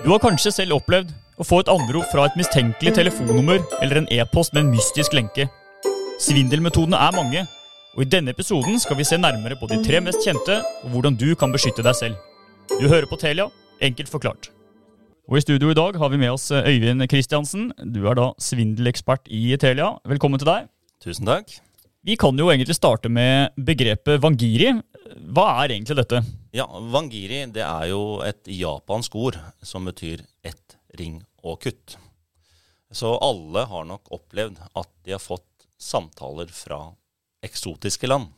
Du har kanskje selv opplevd å få et anrop fra et mistenkelig telefonnummer eller en e-post med en mystisk lenke. Svindelmetodene er mange, og i denne episoden skal vi se nærmere på de tre mest kjente, og hvordan du kan beskytte deg selv. Du hører på Telia, enkelt forklart. Og I studio i dag har vi med oss Øyvind Kristiansen. Du er da svindelekspert i Telia. Velkommen til deg. Tusen takk. Vi kan jo egentlig starte med begrepet wangiri. Hva er egentlig dette? Ja, Wangiri det er jo et japansk ord som betyr ett, ring og kutt. Så alle har nok opplevd at de har fått samtaler fra eksotiske land.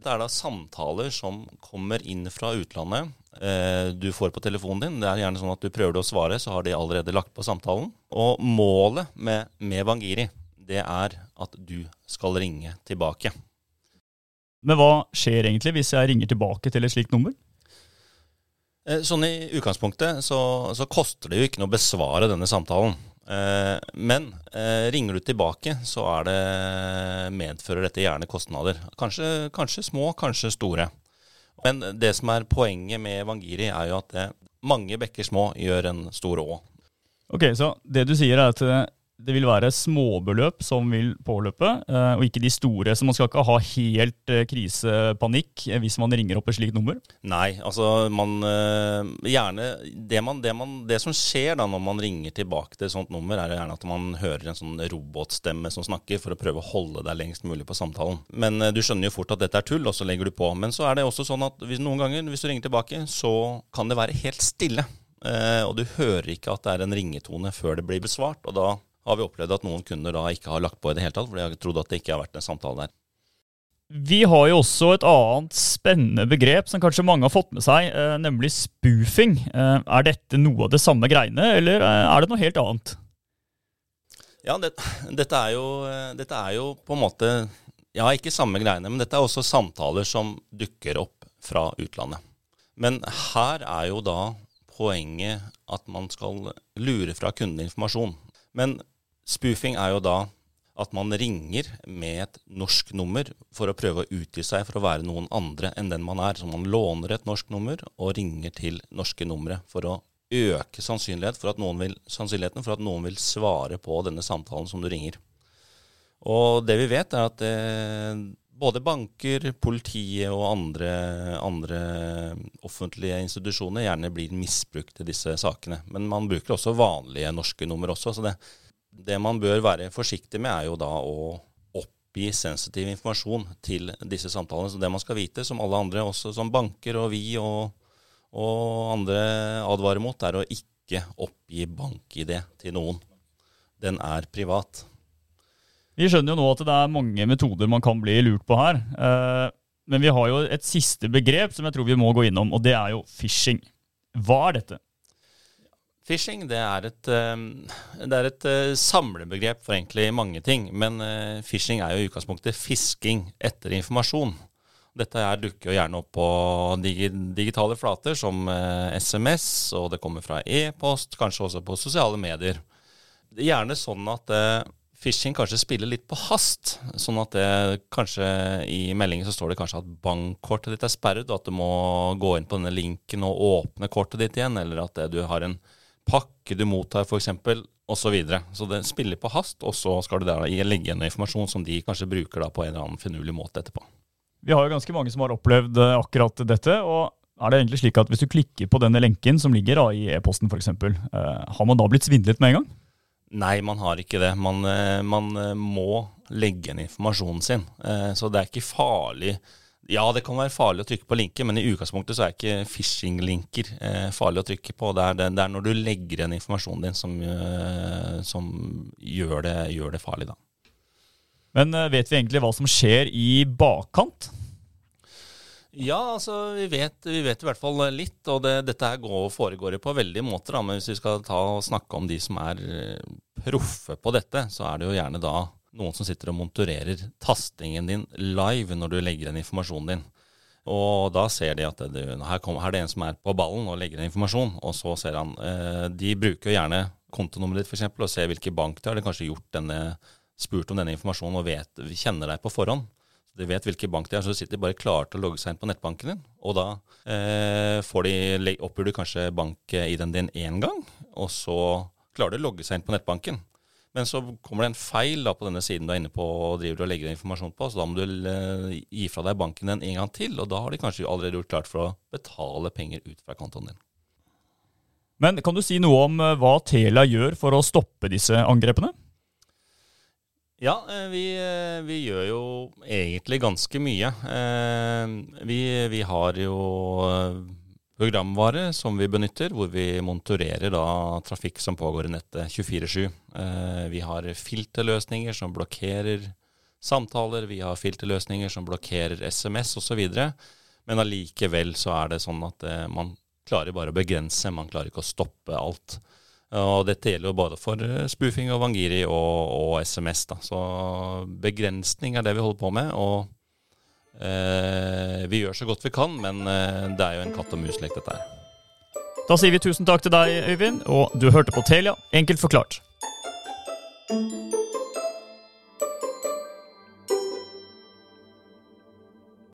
Det er da samtaler som kommer inn fra utlandet. Eh, du får på telefonen din. Det er gjerne sånn at du prøver å svare, så har de allerede lagt på samtalen. Og målet med, med Wangiri det er at du skal ringe tilbake. Men hva skjer egentlig hvis jeg ringer tilbake til et slikt nummer? Eh, sånn i utgangspunktet så, så koster det jo ikke noe å besvare denne samtalen. Eh, men eh, ringer du tilbake, så er det, medfører dette gjerne kostnader. Kanskje, kanskje, små, kanskje store. Men det som er poenget med Evangiri er jo at mange bekker små gjør en stor å. Ok, Så det du sier er at det vil være småbeløp som vil påløpe, eh, og ikke de store. Så man skal ikke ha helt eh, krisepanikk eh, hvis man ringer opp et slikt nummer? Nei, altså man Gjerne det, man, det, man, det, som skjer da når man ringer tilbake til et sånt nummer, er gjerne at man hører en sånn robotstemme som snakker, for å prøve å holde deg lengst mulig på samtalen. Men du skjønner jo fort at dette er tull, og så legger du på. Men så er det også sånn at hvis, noen ganger hvis du ringer tilbake, så kan det være helt stille. og du hører ikke at det er en ringetone før det blir besvart. og da har vi opplevd at noen kunder da ikke har lagt på i det hele tatt, for de har trodd at det ikke har vært en samtale der. Vi har jo også et annet spennende begrep som kanskje mange har fått med seg, eh, nemlig spoofing. Eh, er dette noe av det samme greiene, eller eh, er det noe helt annet? Ja, det, dette, er jo, dette er jo på en måte Ja, ikke samme greiene, men dette er også samtaler som dukker opp fra utlandet. Men her er jo da poenget at man skal lure fra kunden informasjon. Men Spoofing er jo da at man ringer med et norsk nummer for å prøve å utgi seg for å være noen andre enn den man er. Så man låner et norsk nummer og ringer til norske numre for å øke sannsynlighet for vil, sannsynligheten for at noen vil svare på denne samtalen som du ringer. Og det vi vet, er at eh, både banker, politiet og andre, andre, offentlige institusjoner gjerne blir misbrukt i disse sakene. Men man bruker også vanlige norske nummer også. så det det man bør være forsiktig med, er jo da å oppgi sensitiv informasjon til disse samtalene. Så det man skal vite, som alle andre, også som banker og vi og, og andre advarer mot, er å ikke oppgi bank-ID til noen. Den er privat. Vi skjønner jo nå at det er mange metoder man kan bli lurt på her. Eh, men vi har jo et siste begrep som jeg tror vi må gå innom, og det er jo phishing. Hva er dette? Phishing det er et, ehm, det er et eh, samlebegrep for egentlig mange ting. Men eh, phishing er jo i utgangspunktet fisking etter informasjon. Dette her dukker jo gjerne opp på digitale flater som SMS, eh, og det kommer fra e-post, kanskje også på sosiale medier. Det er gjerne sånn at phishing kanskje spiller litt på hast. Sånn at det kanskje i meldingen så står det kanskje at bankkortet ditt er sperret, og at du må gå inn på denne linken og åpne kortet ditt igjen, eller at du har en pakke du mottar, f.eks., osv. Så, videre. så det spiller på hast, og så skal du der legge igjen informasjon som de kanskje bruker da på en eller annen finurlig måte etterpå. Vi har jo ganske mange som har opplevd eh, akkurat dette. og er det egentlig slik at Hvis du klikker på denne lenken som ligger da i e-posten f.eks., eh, har man da blitt svindlet med en gang? Nei, man har ikke det. Man, eh, man må legge igjen informasjonen sin. Så det er ikke farlig ja, det kan være farlig å trykke på linker, men i utgangspunktet så er ikke phishing-linker eh, farlig å trykke på. Det er, det, det er, når du legger igjen informasjonen din som, eh, som gjør, det, gjør, det, farlig, da. Men uh, vet vi egentlig hva som skjer i bakkant? Ja, altså vi vet, vi vet, i hvert fall litt. Og det, dette her går, foregår på veldig måter. Da. Men hvis vi skal ta og snakke om de som er eh, proffe på dette, så er det jo gjerne da noen som sitter og monitorerer tastingen din live når du legger inn informasjonen din. Og da ser de at det, her, kommer, her er det en som er på ballen og legger inn informasjon. Og så ser han eh, De bruker gjerne kontonummeret ditt for eksempel, og ser hvilken bank de har. De kanskje gjort denne, spurt om denne informasjonen og vet, kjenner deg på forhånd. De vet hvilken bank det er, så sitter de bare klare til å logge seg inn på nettbanken din. Og da eh, de, oppgir du kanskje bank-ID-en din én gang, og så klarer du å logge seg inn på nettbanken. Men så kommer det en feil da på denne siden du er inne på og driver og legger informasjon på, så da må du eh, gi fra deg banken den en gang til, og da har de kanskje allerede gjort klart for å betale penger ut fra kontoen din. Men kan du si noe om eh, hva Tela gjør for å stoppe disse angrepene? Ja, eh, vi, vi, gjør jo egentlig ganske mye. Vi, vi, har jo programvare som vi benytter, hvor vi monitorerer da trafikk som pågår i nettet 24-7. Vi har filterløsninger som blokkerer samtaler, vi har filterløsninger som blokkerer SMS osv. Men allikevel så er det sånn at man klarer bare å begrense, man klarer ikke å stoppe alt. Og dette gjelder jo både for eh, spoofing og Wangiri og, og, SMS. da. Så begrensning er det vi holder på med. Og eh, vi gjør så godt vi kan, men eh, det er jo en katt og mus-lek, dette her. Da sier vi tusen takk til deg, Øyvind, og du hørte på Telia, enkelt forklart.